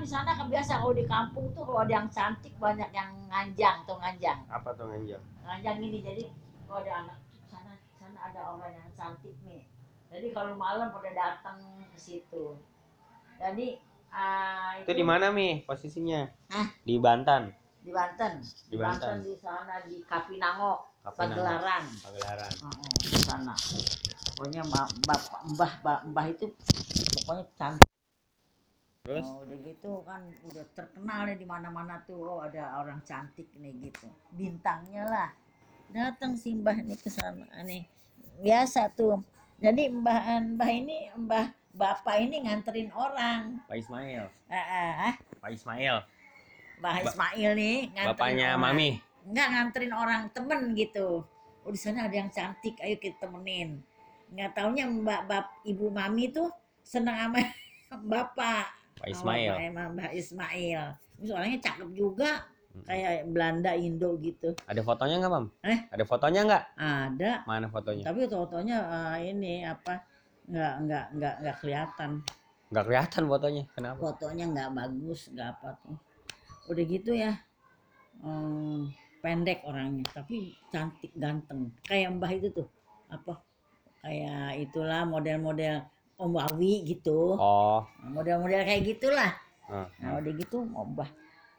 kan di sana kan biasa kalau di kampung tuh kalau ada yang cantik banyak yang nganjang tuh nganjang. Apa tuh nganjang? Nganjang ini jadi kalau ada anak sana sana ada orang yang cantik nih. Jadi kalau malam pada datang ke situ. Jadi ah, Itu di mana Mi posisinya? Hah? Di Banten. Di Banten. Di Banten. di sana di Kapinango. Pagelaran. Pagelaran. Oh, di sana. Pokoknya mbah, mbah, mbah itu pokoknya cantik. Terus Oh, udah gitu kan udah terkenal ya di mana-mana tuh oh, ada orang cantik nih gitu. Bintangnya lah. Datang si Mbah ini ke sana nih. Biasa tuh. Jadi Mbah Mbah ini Mbah Bapak ini nganterin orang. Pak Ismail. Ah, ah, ah. Pak Ismail. Mbah Ba- Ismail nih nganterin Bapaknya orang. Mami. Enggak nganterin orang temen gitu. Oh di sana ada yang cantik, ayo kita temenin. Nggak taunya Mbak Bap Ibu Mami tuh seneng sama Bapak. Pak Ismail. Oh, emang Mbak Ismail. Ini orangnya cakep juga, kayak Belanda Indo gitu. Ada fotonya nggak, Mam? Eh? Ada fotonya nggak? Ada, Mana fotonya? tapi fotonya eh, ini apa? Nggak nggak nggak nggak kelihatan. Nggak kelihatan fotonya. Kenapa? Fotonya nggak bagus, nggak apa tuh. Udah gitu ya. Hmm, pendek orangnya, tapi cantik ganteng. Kayak Mbah itu tuh. Apa? Kayak itulah model-model Om Wawi gitu. Oh. Model-model kayak gitulah. Nah, Nah udah gitu mbah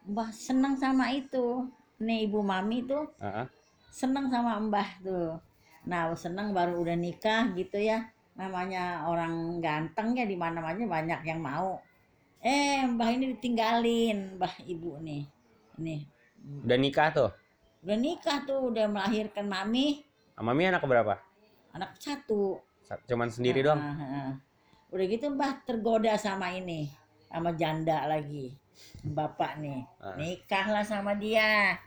mbah seneng sama itu. Nih ibu mami tuh Heeh. seneng sama mbah tuh. Nah seneng baru udah nikah gitu ya. Namanya orang ganteng ya di mana mana banyak yang mau. Eh mbah ini ditinggalin mbah ibu nih. Nih Udah nikah tuh. udah nikah tuh udah melahirkan mami Mami anak berapa? anak satu. Sa- Cuman sendiri doang. Ah, ah, ah. Udah gitu mbah tergoda sama ini, sama janda lagi. Bapak nih, Ah. nikahlah sama dia.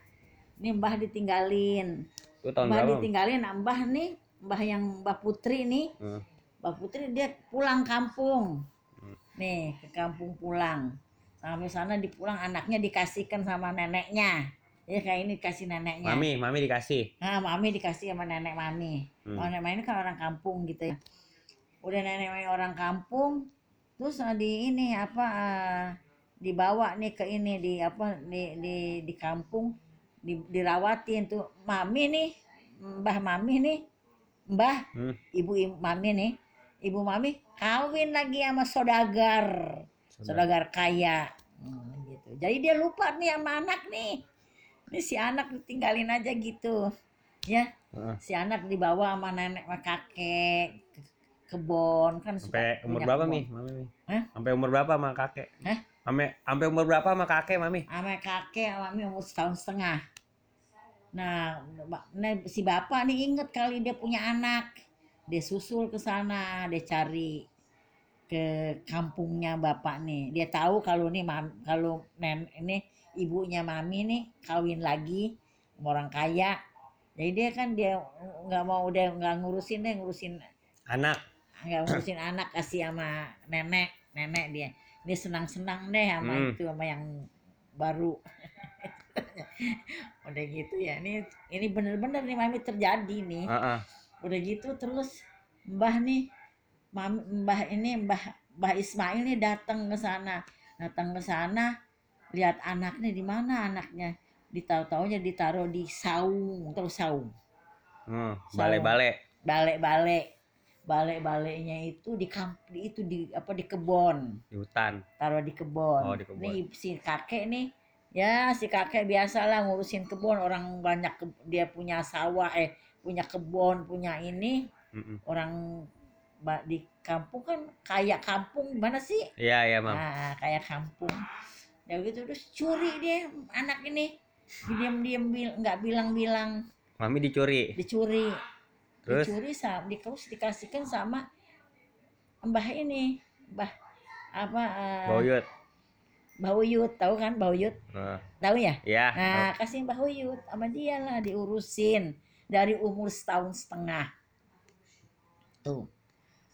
Nih mbah ditinggalin. Itu tahun mbah berapa? Mam? ditinggalin, nah, mbah nih, mbah yang mbah Putri nih. Hmm. Mbah Putri dia pulang kampung. Hmm. Nih, ke kampung pulang. Sampai sana dipulang anaknya dikasihkan sama neneknya. Ya kayak ini dikasih neneknya. Mami, Mami dikasih. Nah, mami dikasih sama nenek mami. Hmm. Oh, nenek mami kan orang kampung gitu ya. Udah nenek mami orang kampung, terus eh, di ini apa eh, dibawa nih ke ini di apa di di di kampung di, dirawatin tuh mami nih mbah mami nih mbah Hmm. ibu, ibu mami nih ibu mami kawin lagi sama sodagar saudagar. kaya. Hmm, gitu. Jadi dia lupa nih sama anak nih. Ini si anak ditinggalin aja gitu ya. Heeh. si anak dibawa sama nenek sama kakek. ke kebon kan suka Sampai umur berapa, kebon. Mi? Mami, Mi? Hah? Sampai umur berapa sama kakek? Hah? Sampai sampai umur berapa sama kakek, Mami? sama kakek sama mami umur setahun setengah nah nah, si bapak nih inget kali dia punya anak dia susul ke sana dia cari ke kampungnya bapak nih dia tahu kalau nih mam, kalau nen ini ibunya mami nih kawin lagi orang kaya jadi dia kan dia nggak mau udah nggak ngurusin deh ngurusin Anak. Nggak ngurusin anak kasih sama nenek. Nenek dia. Dia senang senang deh sama Hmm. itu sama yang baru. Udah gitu ya. Ini ini bener-bener nih mami terjadi nih. Heeh. udah gitu terus mbah nih mami, mbah ini mbah mbah Ismail nih datang ke sana. Datang ke sana lihat anaknya di mana anaknya. Ditaruh taunya ditaruh di saung. Terus saung? Hmm. Bale-bale. balik-balik balik-baliknya itu di kamp di itu di apa di kebon di hutan. taruh di kebon. Oh, di kebon. Nih si kakek nih ya si kakek biasalah ngurusin kebon orang banyak ke- dia punya sawah eh punya kebon punya ini Mm-mm. orang di kampung kan kayak kampung gimana sih Iya, iya, Mam. nah kayak kampung ya gitu terus curi dia anak ini diam-diam bil- nggak bilang-bilang Mami dicuri. dicuri Terus? dicuri sama di, terus dikasihkan sama mbah ini mbah apa eh, Boyut. Mbah Uyut tahu kan Mbah Uyut Nah, tahu ya Iya. nah kasih Mbah Uyut sama dia lah diurusin dari umur setahun setengah tuh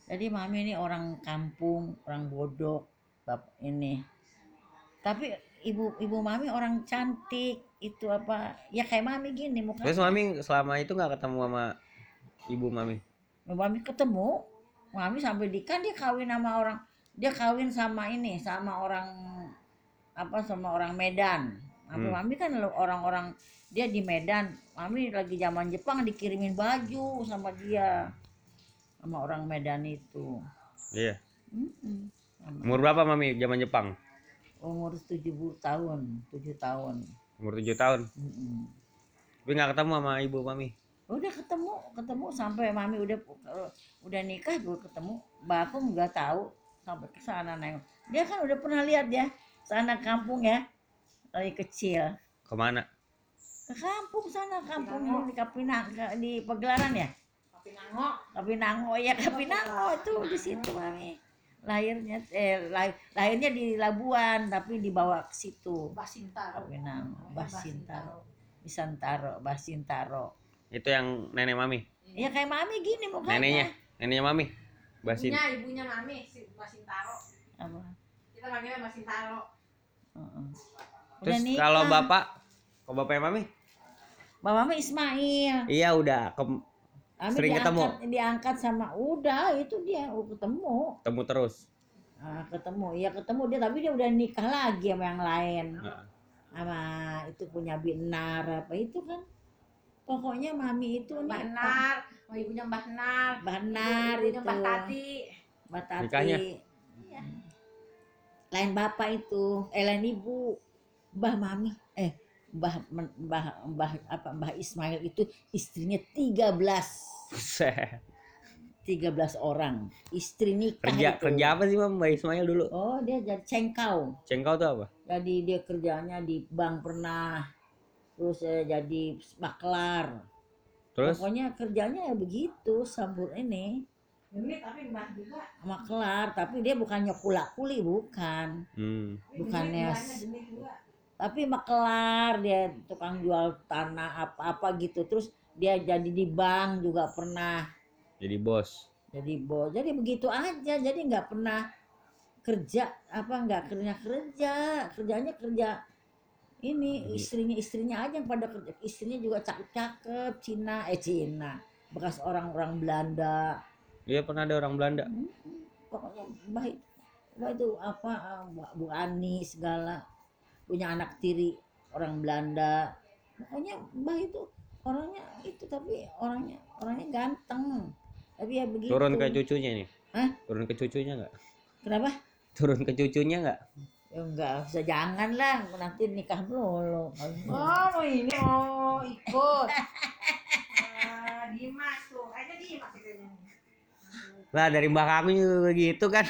jadi mami ini orang kampung orang bodoh bab ini tapi ibu ibu mami orang cantik itu apa ya kayak mami gini muka Terus Mami selama itu nggak ketemu sama ibu Mami? mami ketemu mami sampai di kan dia kawin sama orang dia kawin sama ini sama orang apa sama orang Medan. Apa Hmm. mami kan orang-orang dia di Medan. Mami lagi zaman Jepang dikirimin baju sama dia sama orang Medan itu. Iya. Mm-mm. Sama- Umur berapa mami zaman Jepang? Umur 70 tahun, 7 tahun. Umur 7 tahun. Mm-mm. Tapi nggak ketemu sama ibu mami. Udah ketemu, ketemu sampai mami udah udah nikah gue ketemu. Bakung nggak tahu sampai ke sana nengok. Dia kan udah pernah lihat ya sana kampung ya dari kecil. Ke mana? ke kampung sana kampung di Kapinang di Pegelaran ya Kapinango. Kapinango ya Kapinango itu di situ mami lahirnya eh lahir, lahirnya di Labuan tapi dibawa ke situ Basintaro. Kapinango Basintaro Bisantaro Basintaro Itu yang nenek mami. ya kayak mami gini mukanya Neneknya. Neneknya mami. Basin. Ibunya, ibunya mami si Basintaro. apa Kita panggilnya Basintaro. Heeh. Terus Udah nikah. kalau bapak, kalau bapaknya mami? Bapak mami Ismail Iya udah ke, Mami Sering ketemu? diangkat, diangkat sama udah itu dia ketemu ketemu terus. Ah, ketemu iya ketemu dia tapi dia udah nikah lagi sama yang lain Nah, sama itu punya binar apa itu kan pokoknya mami itu Mbah nih Nar, oh, ibunya Mbah Nar. Banar ibunya itu Mbah Tati. Batati Nikahnya? Iya. lain bapak itu eh lain ibu mbah mami eh mbah mbah mbah apa mbah Ismail itu istrinya 13 buset. 13 orang istri nikah kerja itu. kerja apa sih Mbak Ismail dulu? oh dia jadi cengkau Cengkau tuh apa? jadi dia kerjanya di bank pernah terus eh, jadi maklar. Terus? Pokoknya kerjanya ya begitu sambur ini. Ini tapi Mbah juga. maklar tapi dia bukannya kula kuli bukan. Hmm, Bukannya tapi maklar dia tukang jual tanah apa-apa gitu. Terus dia jadi di bank juga pernah. Jadi bos. jadi bos. Jadi begitu aja jadi nggak pernah kerja apa nggak kerja kerja kerjanya kerja ini Jadi- istrinya istrinya aja yang pada kerja. Istrinya juga cakep-cakep Cina. Eh Cina. Bekas orang-orang Belanda. Iya pernah ada orang Belanda. Hmm, pokoknya baik. Baik itu apa Bu- Bu Ani segala. Punya anak tiri orang Belanda. Pokoknya mbah itu orangnya itu tapi orangnya orangnya ganteng. Tapi ya begitu. Turun ke cucunya nih. Hah? Turun ke cucunya nggak? kenapa? Turun ke cucunya nggak? Ya enggak usah jangan lah nanti nikah melulu Oh, mau ini mau ikut. Ah, Dimas tuh. Kayaknya Dimas itu. Lah dari mbak aku juga begitu kan.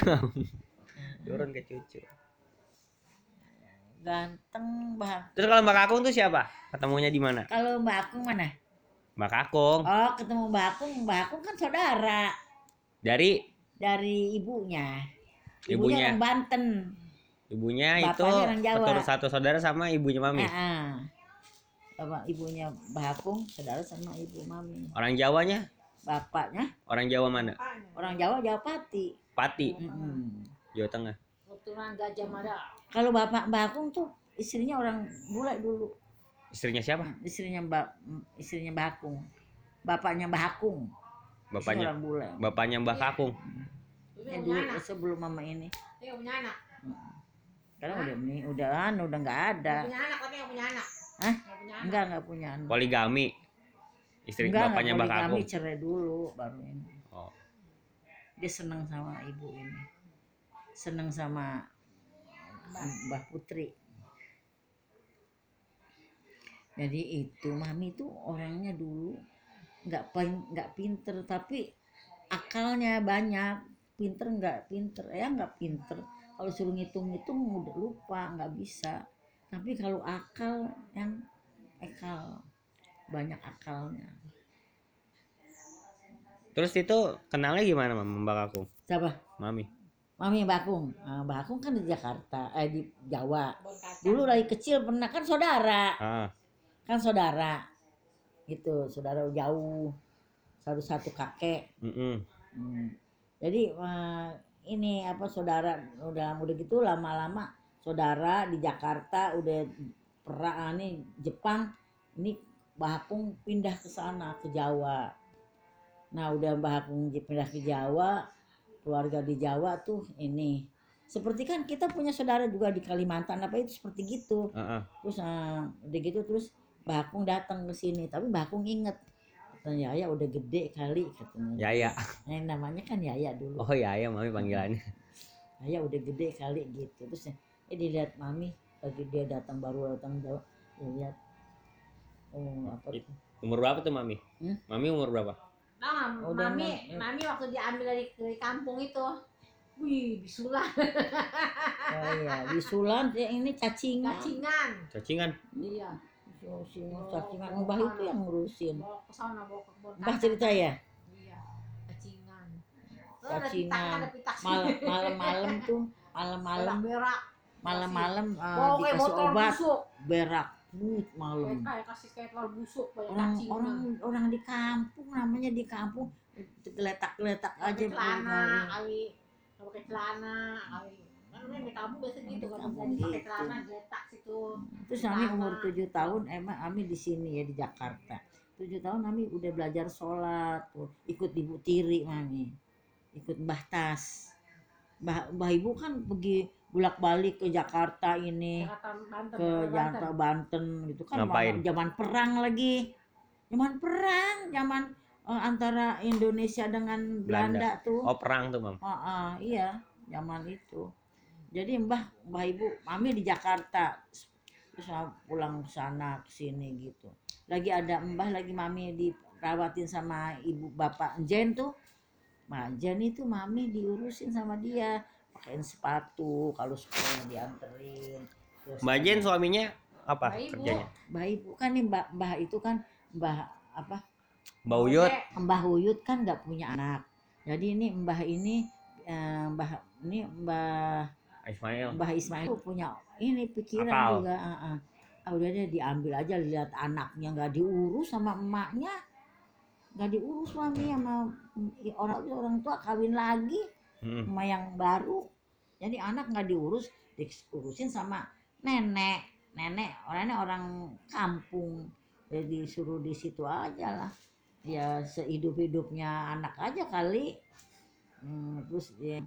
Turun ke cucu. ganteng bah Terus kalau mbak Kakung tuh siapa? Ketemunya di mana? kalau mbak Akung mana Mbak Kakung oh ketemu mbak Akung mbak Akung kan saudara dari dari ibunya Ibunya. orang Banten ibunya itu Bapaknya orang Jawa. keturut satu saudara sama ibunya mami. Ah, ah. Sama ibunya Mbak Akung, saudara sama ibu mami. Orang Jawanya? Bapaknya Orang Jawa mana? orang Jawa Jawa Pati. Pati, Mm-mm. Jawa Tengah. Keturunan Gajah Mada. Kalau bapak Mbak Akung tuh istrinya orang bule dulu. Istrinya siapa? Istrinya Mbak istrinya Mbak Akung. Bapaknya Mbak Akung. istrinya Bapaknya orang bule. bapaknya Mbah Kakung. Itu Ya dulu sebelum mama ini. Dia punya anak. Sekarang udah nih, udah anu, udah nggak ada. Yang punya anak yang punya anak. Hah? Yang punya anak. Enggak, enggak punya anak. Poligami. Istri Enggak, bapaknya kami Kakung. cerai dulu baru ini. Oh. dia seneng sama ibu ini seneng sama Mbah Putri jadi itu mami itu orangnya dulu nggak nggak pinter tapi akalnya banyak pinter nggak pinter ya nggak pinter kalau suruh ngitung-ngitung udah lupa nggak bisa tapi kalau akal yang ekal banyak akalnya Terus itu kenalnya gimana Mam Mbah Kakung? siapa Mami. Mami Bakung, nah, Bakung kan di Jakarta, eh di Jawa. Dulu dari kecil pernah kan saudara, Ah, kan saudara, gitu, saudara jauh, satu-satu kakek. mm Hmm. Jadi eh, ini apa saudara udah udah gitu lama-lama saudara di Jakarta udah pernah ah, nih Jepang, ini Bakung pindah ke sana ke Jawa. Nah udah Bakung pindah ke Jawa, keluarga di Jawa tuh ini seperti kan kita punya saudara juga di Kalimantan apa itu seperti gitu Heeh. terus eh, udah gitu terus Bakung datang ke sini tapi Bakung inget katanya Yaya udah gede kali katanya Yaya. Eh, namanya kan Yaya dulu Oh Yaya mami panggilannya. Yaya udah gede kali gitu terus eh dilihat mami lagi dia datang baru datang jauh dia lihat oh apa tuh Umur berapa tuh mami? Hmm? Mami umur berapa? Nah, Udah mami, enam- mami waktu diambil dari, dari kampung itu, wih, bisulah, oh iya bisulan eh, ini cacingan cacingan. Cacingan. Iya, Si cacingan mbah itu yang ngurusin. Mbah cerita ya? Cacingan. Pitak malam malam-malam tuh malam-malam berak, malam-malam eh, bawa kayak dikasih obat. berak but malam Kayak kasih kayak telur busuk, banyak orang orang orang di kampung namanya di kampung geletak-geletak aja. pakai celana kali pakai celana kali biasa gitu kan jadi pakai gitu. celana geletak situ terus Ami Sama. umur tujuh tahun emang Ami di sini ya di Jakarta. Tujuh tahun Ami udah belajar sholat tuh. Ikut ibu tiri Mami ikut Mbah Tas. Mbah, Mbah Ibu kan pergi bolak balik ke Jakarta ini Jakarta Banten ke Jakarta Jakarta Banten. Gitu kan. Ngapain? zaman perang lagi. Zaman perang zaman eh, antara Indonesia dengan Belanda, tuh. Oh perang tuh mam. Ah, ah, iya zaman itu jadi mbah mbah ibu mami di Jakarta terus pulang ke sana ke sini gitu lagi ada mbah lagi mami dirawatin sama ibu bapak Jen tuh nah Jen itu mami diurusin sama dia pakein sepatu kalau sekolah dianterin Terus Mbak Jen ada- suaminya apa Mbak Ibu. kerjanya? mbah ibu kan nih mbah mbah itu kan mbah apa Mbak Uyut. Mbah Uyut kan nggak punya anak. Jadi ini Mbah ini eh, Mbah ini Mbah Ismail. Mbah Ismail punya ini pikiran Akal. juga. ah, ah. Ah, udah deh diambil aja lihat anaknya nggak diurus sama emaknya, nggak diurus mami sama orang orang tua kawin lagi Hmm. sama yang baru. Jadi anak nggak diurus, diurusin sama nenek. Nenek orangnya orang kampung. Jadi disuruh di situ aja lah. Ya sehidup-hidupnya anak aja kali. Hmm, terus dia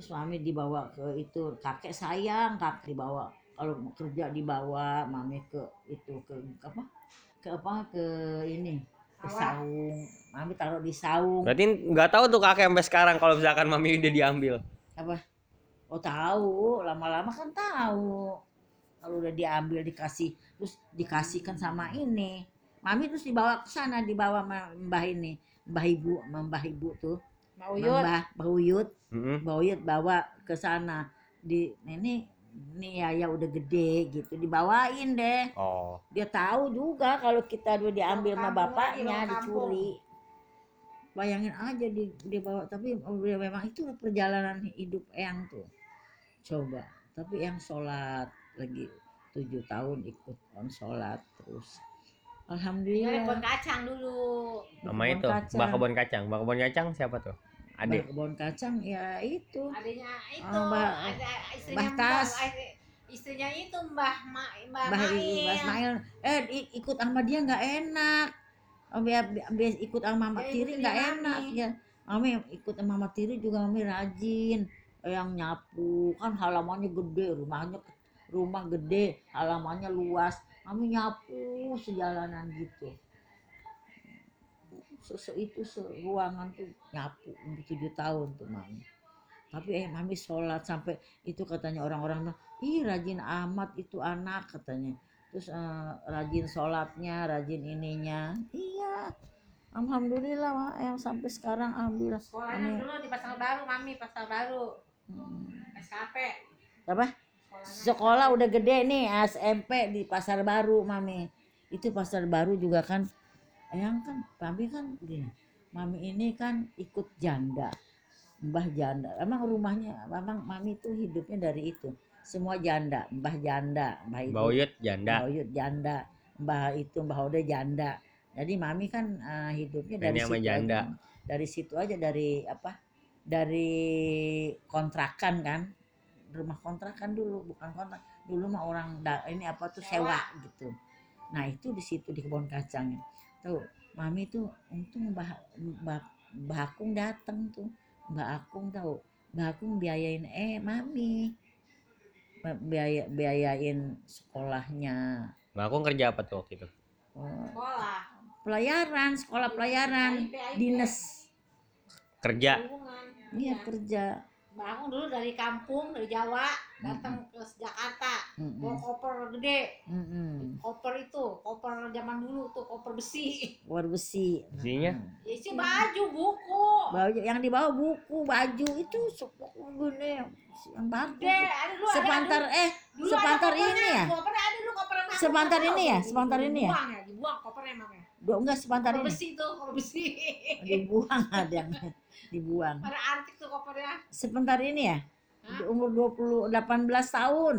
suami dibawa ke itu kakek sayang kakek dibawa. Kalau mau kerja dibawa mami ke itu ke apa? Ke apa? Ke ini ke saung. Mami taruh di saung. Berarti nggak tahu tuh kakek sampai sekarang kalau misalkan mami udah diambil. Oh tahu, lama-lama kan tahu. Kalau udah diambil dikasih, terus dikasihkan sama ini. Mami terus dibawa ke sana, dibawa Mbah ini, Mbah Ibu, Mbah Ibu tuh, Mbak sama Uyut Mbah Mbah Uyut, Mm-mm. Mbah Uyut bawa ke sana. Di ini ini ya udah gede gitu, dibawain deh. Oh. Dia tahu juga kalau kita udah diambil sama bapaknya, dicuri. Bayangin aja di, dia bawa, tapi udah memang itu perjalanan hidup Eyang tuh. Coba, tapi yang sholat lagi tujuh tahun ikut on sholat terus. Alhamdulillah. kebun kacang dulu Nama kebun itu kacang. Mbak Kebon Kacang. Mbak Kebon Kacang siapa tuh? Mbak Adik. kebun kacang ya itu. adanya itu Oh, Mbak- ada istrinya Mbah Mbah Tas. eh, istrinya itu Mbah Ma, Mbah, Mbah Mail. Mbah Ismail, eh ikut sama dia nggak enak. Oh, biar, biar ikut sama Mama Ya, Tiri ikutin nggak enak ya. Mami ikut sama Mama Tiri juga Mami rajin. Eh, Yang nyapu kan halamannya gede, rumahnya rumah gede, halamannya luas. Mami nyapu sejalanan gitu. Sese itu ruangan tuh nyapu untuk tujuh tahun tuh Mami. Tapi eh Mami sholat sampai itu katanya orang-orang ih rajin amat itu anak katanya. Terus eh, rajin sholatnya rajin ininya. Iya alhamdulillah Mak, yang sampai sekarang alhamdulillah sekolahnya dulu di pasar baru mami pasar baru. Hmm, SKP apa? Sekolah udah gede nih SMP di pasar baru mami. Itu pasar baru juga kan yang kan mami kan gini mami ini kan ikut janda mbah janda emang rumahnya emang mami tuh hidupnya dari itu semua janda mbah janda mbah ibu Mbak Uyut janda. Mbah Uyut janda, Mbah itu Mbah Ode janda. Jadi mami kan eh, hidupnya dari situ janda. aja. Dari situ aja dari apa? Dari kontrakan kan. Rumah kontrakan dulu, bukan kontrak. Dulu mah orang da- ini apa tuh Sewa. sewa gitu. Nah, itu di situ di kebun kacang. Tuh, mami tuh untung Mbah Mbah, Mbah Akung datang tuh. Mbah Akung tahu Mbak Akung biayain eh mami biaya biayain sekolahnya Mbak aku kerja apa tuh waktu itu? Oh, Sekolah. pelayaran sekolah pelayaran dinas Kerja. Iya kerja Mbak Akung dulu dari kampung dari Jawa datang ke Jakarta. Bawa Mm-mm. koper gede. Mm-mm. koper itu koper zaman dulu tuh koper besi. War besi. Isinya? ya isi baju buku. Baju yang dibawa buku baju itu gede. Yang bagus gede ada ada sepantar eh dulu ada sepantar kopernya, ini ya? koper ada dulu koper Sepantar ini ya? Sepantar ini ya? dibuang ya? Dibuang kopernya emangnya. Enggak sepantar koper ini. besi tuh koper besi. Dibuang ada yang dibuang. Pada antik tuh kopernya. Sebentar ini ya? Hah? Di umur 20 18 tahun.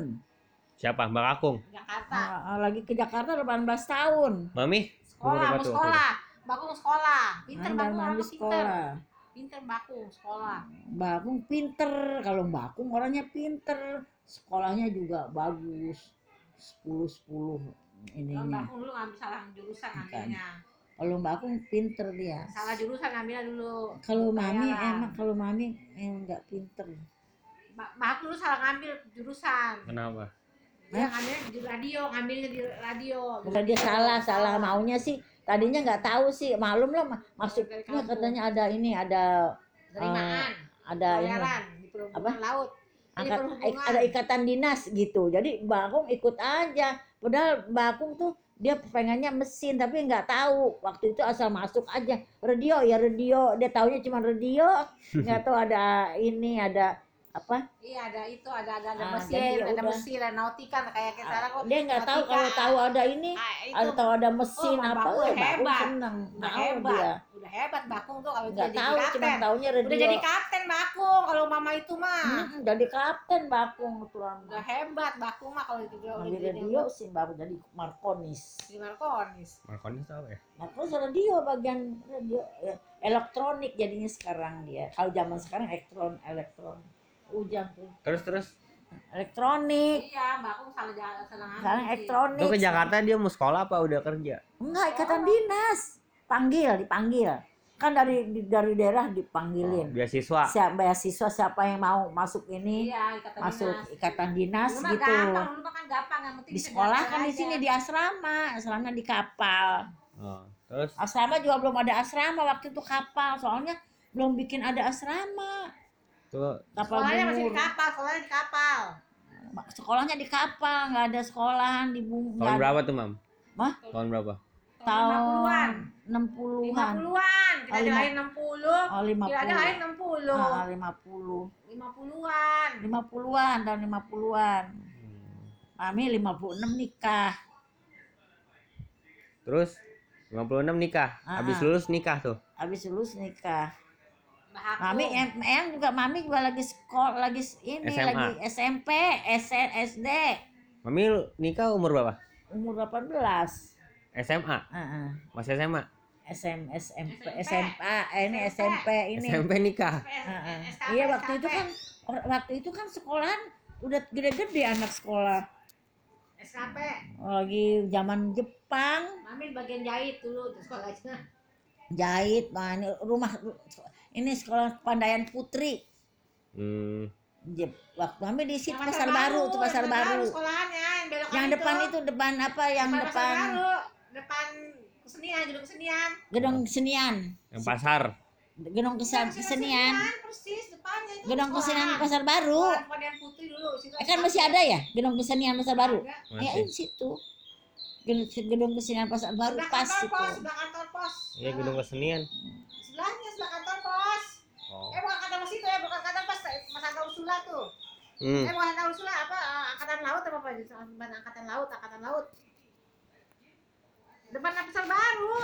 Siapa? Mbak Akung. Jakarta. Ah, lagi ke Jakarta 18 tahun. Mami? sekolah mau sekolah. Bakung sekolah. Pinter orangnya pinter. sekolah? Pinter bakung sekolah. Bakung pinter. Kalau Bakung orangnya pinter. Sekolahnya juga bagus. 10 10 kalau ininya. Bakung dulu ngambil salah jurusan ngambilnya kalau Bakung pinter dia. Salah jurusan ngambilnya dulu. Kalau mami emang kalau mami emang nggak pinter. Ba- bakung dulu salah ngambil jurusan. Kenapa? dia ngambilnya di radio ngambilnya di radio. Bukan dia salah salah maunya sih. Tadinya nggak tahu sih maklum lah ma- maksudnya katanya ada ini ada penerimaan ada ini. pelayaran di perhubungan laut. Angkat perhubungan. ik- ada ikatan dinas gitu. Jadi Bakung ikut aja. Padahal Bakung tuh dia pengennya mesin tapi nggak tahu. Waktu itu asal masuk aja. Radio ya radio. Dia taunya cuma radio. Nggak tahu ada ini ada apa? Iya ada itu ada ada ada Ah, mesin ada udah. mesin ada nautika kayak kayak sekarang kok. dia nggak tahu kalau tahu ada ini Ah, itu. ada tahu ada mesin Oh, apa Bakung eh, Bakung hebat. seneng. Udah tahu hebat. dia. Udah hebat bakung tuh kalau nggak udah jadi tahu cuma kapten. taunya radio. Udah jadi kapten bakung kalau mama itu mah. Hmm, jadi kapten Bakung tuan udah hebat bakung mah kalau itu udah di udah radio sih baru jadi Markonis. Di Markonis. Markonis tahu ya? Markonis radio bagian radio ya, elektronik jadinya sekarang dia. Kalau zaman sekarang elektron elektron hujan tuh. Terus terus. elektronik. Iya bakung salah jalan salah ngambil sekarang elektronik. Lu ke Jakarta dia mau sekolah apa udah kerja? enggak ikatan dinas. Panggil dipanggil. Kan dari di- dari daerah Oh, dipanggilin beasiswa. siapa beasiswa siapa yang mau masuk ini? Iya ikatan masuk dinas. ikatan dinas mah gitu. gampang mah kan gampang yang penting di bisa sekolah kan di aja. sini di asrama. Asrama di kapal. Oh, terus? Asrama juga belum ada asrama waktu itu kapal. Soalnya belum bikin ada asrama tuh kapal sekolahnya masih di bungur. kapal sekolahnya di kapal sekolahnya di kapal nggak ada sekolahan di bung tahun berapa tuh, Mam? Mah? Tahun berapa? tahun 50-an 60-an 50-an kita Oh, lima- lahir 60 oh 50 kita ada lahir 60 ah, 50 50-an 50-an tahun 50-an Hmm. Mami 56 nikah Terus 56 nikah. Ah, Habis ah. lulus nikah tuh. habis lulus nikah Aku. Mami em, em juga Mami juga lagi sekolah lagi ini SMA. lagi SMP SN, SD Mami nikah umur berapa? umur 18 SMA. Heeh. Masih SMA. SM, SMP, SMP. SMA, eh, ini SMP ini. SMP nikah. Heeh. SKP, Iya waktu itu kan waktu itu kan sekolahan udah gede-gede anak sekolah. SKP Lagi zaman Jepang, Mami bagian jahit dulu di sekolahnya jahit, nah, ini rumah ini sekolah Pandayan Putri. Hmm. Jep, waktu kami di situ pasar baru, tuh pasar yang baru. sekolahannya yang belok Yang depan itu depan apa? Yang depan pasar depan baru depan kesenian gedung kesenian gedung kesenian, Yang pasar. gedung Depan kesenian, persis depannya itu gedung kesenian pasar baru. Pandian Putri dulu situ Eh, kan masih ada ya gedung kesenian pasar baru? Ada. Ya Masih. di situ. Gedung, gedung kesenian pasar baru Sebelah pas kantor itu. pos sebelah kantor pos Iya gedung kesenian. sebelahnya sebelah kantor pos Oh. eh bukan pos itu ya bukan kantor pos mas angkatan ursula tuh Hmm. eh bukan angkatan ursula apa eh, angkatan laut apa apa depan angkatan laut angkatan laut depan pasar baru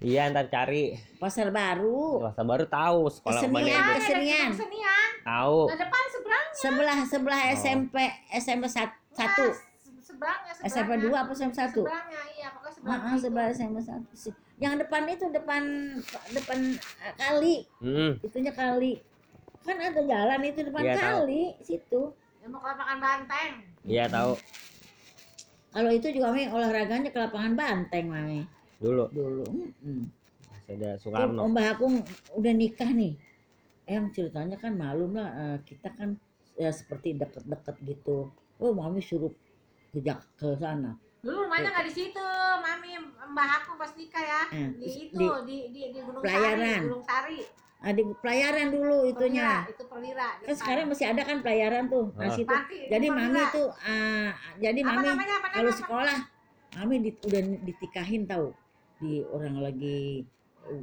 Iya ntar cari. Pasar baru. Masa baru tahu sekolah Kesenian. mana itu. ada kesenian. kesenian Tahu. nah depan seberang Sebelah sebelah Oh. SMP SMP sat- satu. seberangnya SMP dua apa SMP satu? seberangnya Heeh, sebelah SMP satu sih. Yang depan itu depan depan eh, kali, Hmm. itunya kali. Kan ada jalan itu depan Iya, tahu. kali situ. yang mau ke lapangan banteng Iya tahu. Kalau itu juga Mami olahraganya ke lapangan banteng Mami Dulu dulu. Masih ada Soekarno. Om Mbah Akung udah nikah nih. yang ceritanya kan malum lah eh, kita kan ya seperti deket-deket gitu oh mami suruh ke ke sana Dulu rumahnya nggak di situ, mami mbah aku pas nikah ya. Eh, Di itu di di, di Gunung Pelayaran. Sari, Gunung Sari. ah, di pelayaran dulu itunya Perwira, itu perwira. kan sekarang masih ada kan pelayaran tuh nah Ah. situ Pati, jadi itu mami perwira. tuh ah, jadi apa mami namanya apa kalau namanya? sekolah mami di- udah ditikahin tahu di orang lagi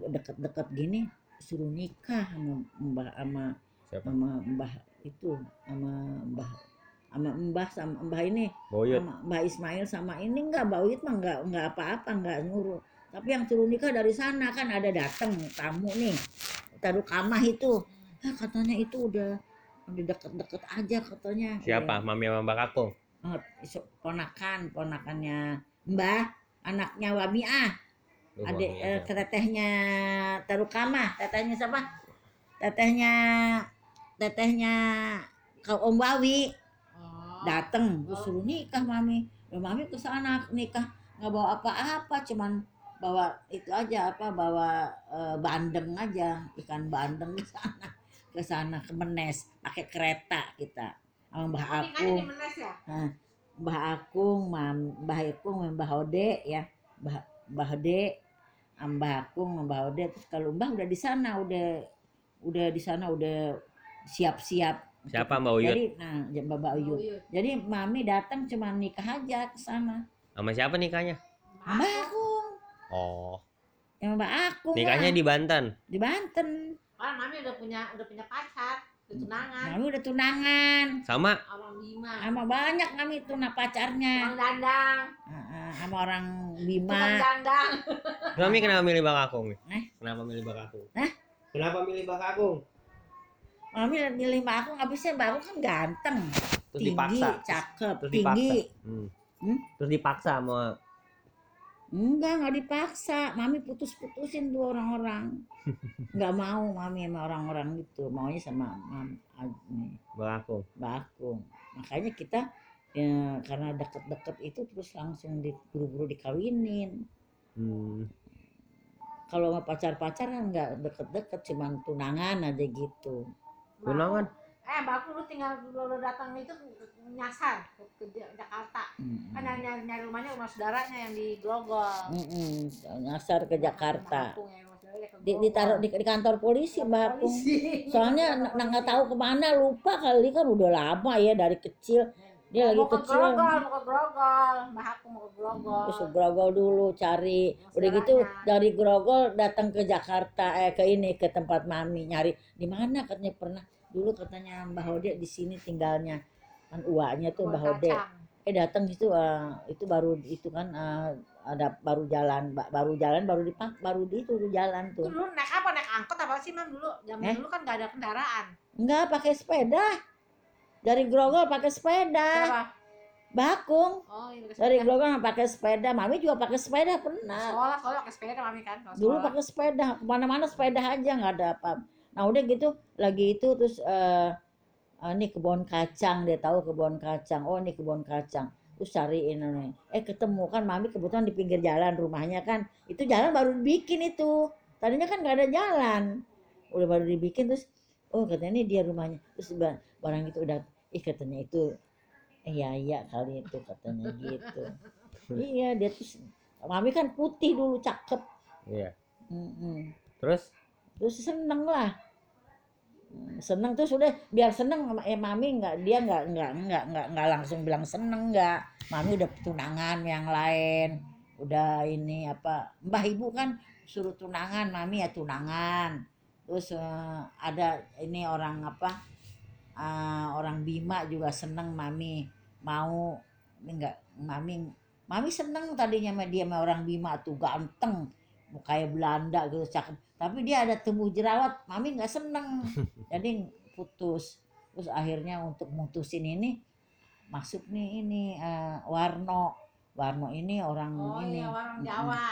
deket-deket gini suruh nikah sama mbah sama Siapa? sama mbah itu sama mbah sama mbah sama mbah ini Boyot. sama mbah Ismail sama ini enggak Uyut mah enggak enggak apa-apa enggak nyuruh. Tapi yang suruh nikah dari sana kan ada datang tamu nih taruh kamah itu. Ah, katanya itu udah udah deket-deket aja katanya. Siapa? Mami sama Mbak eh, so- ponakan ponakannya mbah anaknya Wamiah Mami eh, tetehnya Tarukama tetehnya siapa? Tetehnya tetehnya kau Om Wawi Oh. dateng terus suruh nikah mami ya mami ke sana nikah nggak bawa apa-apa cuman bawa itu aja apa bawa eh, bandeng aja ikan bandeng ke sana ke sana ke Menes pakai kereta kita sama Mbah Oh, Akung ya? Mbah Akung, Mam, Mbah Akung, Mbah Ode ya, Mbah Mbah Ode, Mbah Akung, Mbah Ode. Terus kalau Mbah udah di sana, udah udah di sana udah siap-siap. Siapa Mbak Uyut? Jadi, nah, ya, Mbak Mbak Uyut. Uyut. Jadi mami datang cuma nikah aja ke sana. Sama siapa nikahnya? Mbah Akung, Oh, ya Mbah Akung. nikahnya lah, di Banten. di Banten. Kan mami udah punya udah punya pacar, udah tunangan, Mami udah tunangan. Sama orang Bima, Sama banyak mami tuna pacarnya. orang dandang, ah, Sama orang Bima. dandang. Mami kenapa milih Mbak Kakung nih? Eh? Kenapa milih Mbak Kakung? Hah? Kenapa milih Mbak Kakung? Mami milih Mbak habisnya Mbak Akung kan ganteng. Terus tinggi, dipaksa. cakep, Terus tinggi. dipaksa. Hmm. Hmm? Terus dipaksa sama Enggak, enggak dipaksa. Mami putus-putusin tuh orang-orang. Enggak mau mami sama orang-orang gitu. Maunya sama mam, Mbak Kakung. Mbak Akung. Makanya kita ya, karena deket-deket itu terus langsung di, buru-buru dikawinin. Hmm. Kalau pacar-pacar kan enggak deket-deket, cuman tunangan aja gitu. Tunangan. Eh, mbak aku lu tinggal lu lu datang itu nyasar ke, ke Ja- Jakarta. Mm-mm. Kan nyari, nyari, rumahnya rumah saudaranya yang di Grogol. Mm-mm. Nyasar ke Jakarta. Mbak Akung ya, Di, ditaruh di, di kantor polisi Mbak. Soalnya nggak tahu ke mana lupa kali kan udah lama ya dari kecil dia lagi mau ke kecil Grogol, mau ke Grogol, mbak aku mau ke Grogol. terus ke Grogol dulu cari Yang udah gitu dari Grogol datang ke Jakarta eh ke ini ke tempat mami nyari di mana katanya pernah dulu katanya Mbah Hode di sini tinggalnya kan uaknya tuh Mbah kacang. eh datang gitu eh, itu baru itu kan eh, ada baru jalan ba- baru jalan baru dipak baru di itu jalan Itu tuh dulu naik apa? Naik angkot apa sih mam dulu? Zaman Eh? dulu kan gak ada kendaraan. enggak pakai sepeda dari Grogol pakai sepeda. Siapa? Bakung. Oh, iya, dari. Grogol pakai sepeda. Mami juga pakai sepeda pernah. Sekolah, sekolah pakai sepeda mami kan. kalau dulu sekolah. pakai sepeda. Ke mana-mana sepeda aja nggak ada apa. Nah udah gitu lagi itu terus eh eh, ini kebun kacang dia tahu kebun kacang. Oh ini kebun kacang. Terus cariin ini eh ketemu kan mami kebetulan di pinggir jalan rumahnya kan. Itu jalan baru dibikin itu. Tadinya kan nggak ada jalan. Udah baru dibikin terus oh katanya ini dia rumahnya. Terus ba- barang itu udah ih katanya itu iya iya kali itu katanya gitu. Iya dia terus mami kan putih dulu cakep. Iya. Mm-mm. Terus? Terus seneng lah. Hmm, seneng terus udah biar seneng eh mami nggak dia nggak nggak nggak nggak nggak langsung bilang seneng nggak. Mami udah tunangan yang lain. Udah ini apa mbah ibu kan suruh tunangan mami ya tunangan terus eh, ada ini orang apa eh, orang Bima juga seneng mami mau ini enggak mami mami seneng tadinya sama dia sama orang Bima tuh ganteng kayak Belanda gitu cakep. Tapi dia ada tumbuh jerawat mami nggak seneng. Jadi putus. Terus akhirnya untuk mutusin ini masuk nih ini eh, Warno. Warno ini orang Oh ini. iya, orang. Jawa.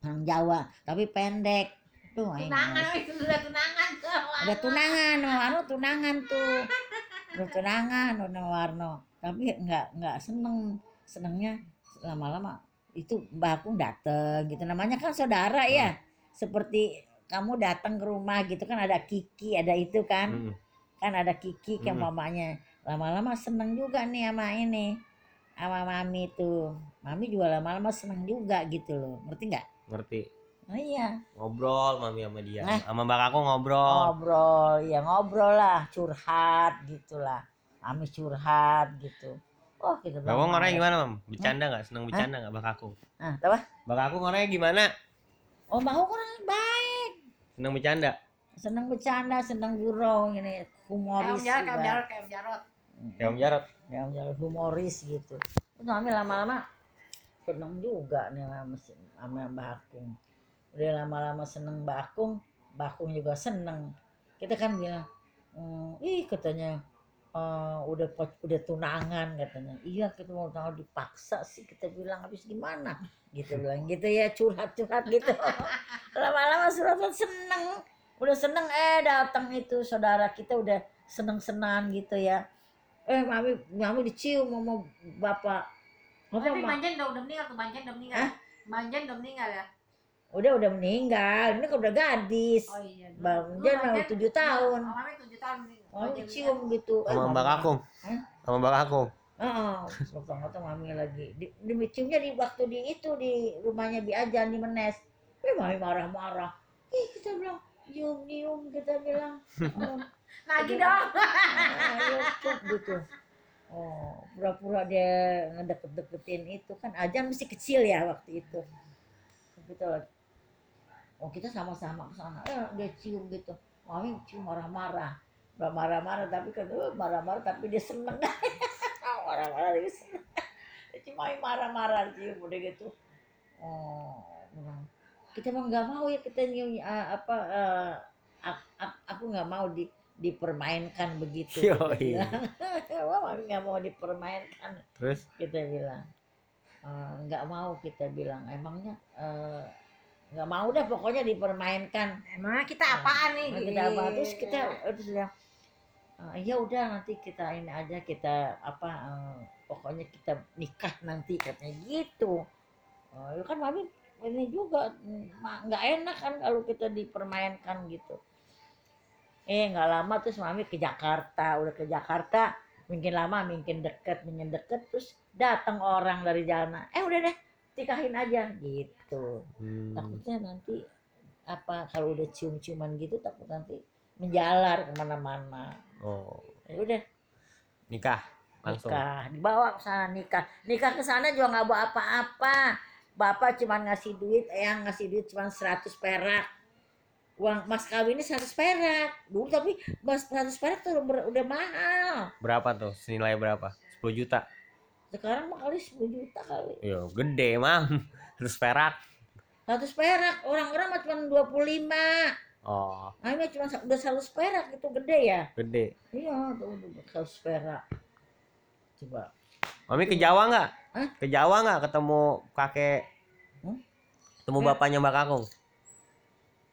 orang Jawa tapi pendek tuh Tunangan, itu sudah tunangan tuh. ada tunangan Warno tunangan tuh. Udah tunangan udah Warno. Tapi nggak nggak seneng. Senengnya lama-lama itu Mbak Akung dateng gitu. Namanya kan saudara ya. Seperti kamu datang ke rumah gitu kan ada Kiki ada itu kan. Mm. kan ada Kiki kan Hmm. mamanya. Lama-lama seneng juga nih sama ini sama mami tuh. Mami juga lama-lama seneng juga gitu loh. Ngerti nggak? Ngerti oh iya. Ngobrol mami sama dia. Nah. sama mbak aku ngobrol. Ngobrol ya ngobrol lah curhat gitulah. Mami curhat gitu. Oh kita Bapak "Mami." gimana mam? Bercanda nggak? Seneng bercanda nggak mbak aku? Ah apa? Mbak aku ngorangnya gimana? Oh mau orang baik. Seneng bercanda? Seneng bercanda seneng gurau ini Kayak humoris Om Jarot, kayak Om Jarot, kayak Om Jarot. ya om jarot? Ya jalan humoris gitu. Terus mami lama-lama seneng juga nih sama Mbak Akung udah lama-lama seneng Mbak Akung Mbak Akung juga seneng kita kan bilang "Hmm, ih katanya "eh, udah udah tunangan katanya iya kita mau tahu dipaksa sih kita bilang habis gimana gitu bilang gitu ya curhat-curhat gitu lama-lama suratan seneng udah seneng eh datang itu saudara kita udah seneng-senang gitu ya eh mami mami dicium sama bapak apa Tapi Ma? Manjan udah, udah meninggal tuh, Manjan udah meninggal. Hah? Manjan udah meninggal ya? Udah udah meninggal ini kan udah gadis Oh iya. Bang Manjan- mau tujuh tahun Oh, Mami tujuh tahun Manjan dicium gitu Eh, sama mami- mbak aku Hah? sama mbak aku Heeh, potong-potong mami lagi. Di, di ciumnya di waktu di itu di rumahnya Bi Ajan di Menes. Eh mami marah-marah. Ih kita bilang nyium-nyium kita bilang. Oh, Lagi dong. ayo cuk gitu. Oh, pura-pura dia ngedeket-deketin itu kan Ajan masih kecil ya waktu itu. Kita lagi. Oh kita sama-sama ke sana. Eh, dia cium gitu. Mami cium marah-marah. Marah-marah tapi kan eh, marah-marah tapi dia seneng. marah-marah dia seneng. Cuma marah-marah cium udah gitu. Oh, bilang, kita mah nggak mau ya kita nyium eh, apa eh, ak- aku nggak mau di dipermainkan begitu. Yo, iya. Wah, mami nggak mau dipermainkan terus kita bilang "Eh, nggak mau kita bilang emangnya eh, nggak mau dah pokoknya dipermainkan. Emangnya kita apaan nih? Nah, kita apa terus kita terus bilang "Eh, ya udah nanti kita ini aja kita apa eh, pokoknya kita nikah nanti katanya gitu. Oh, ya kan mami ini juga nggak enak kan kalau kita dipermainkan gitu. Eh nggak lama terus mami ke Jakarta udah ke Jakarta mungkin lama mungkin deket mungkin deket terus datang orang dari jalan eh udah deh nikahin aja gitu. Hmm. takutnya nanti apa kalau udah cium-ciuman gitu takut nanti menjalar ke mana-mana. Oh. Ya udah. Nikah langsung? Nikah dibawa ke sana nikah. Nikah ke sana juga nggak bawa apa-apa. Bapak cuma ngasih duit yang ngasih duit cuma 100 perak. Uang mas kawinnya 100 perak. Dulu tapi mas 100 perak tuh udah, udah mahal. Berapa tuh? Senilai berapa? 10 juta sekarang mah kali 10 juta kali. Yo gede mam terus perak? 100 perak. Orang-orang mah cuma 25 oh. Akhirnya cuma udah 100 perak itu gede ya? Gede. Iya tuh udah 100 perak. Coba. Mami ke Jawa nggak? Hah? ke Jawa nggak ketemu kakek? Hmm? ketemu bapaknya mbak Kakung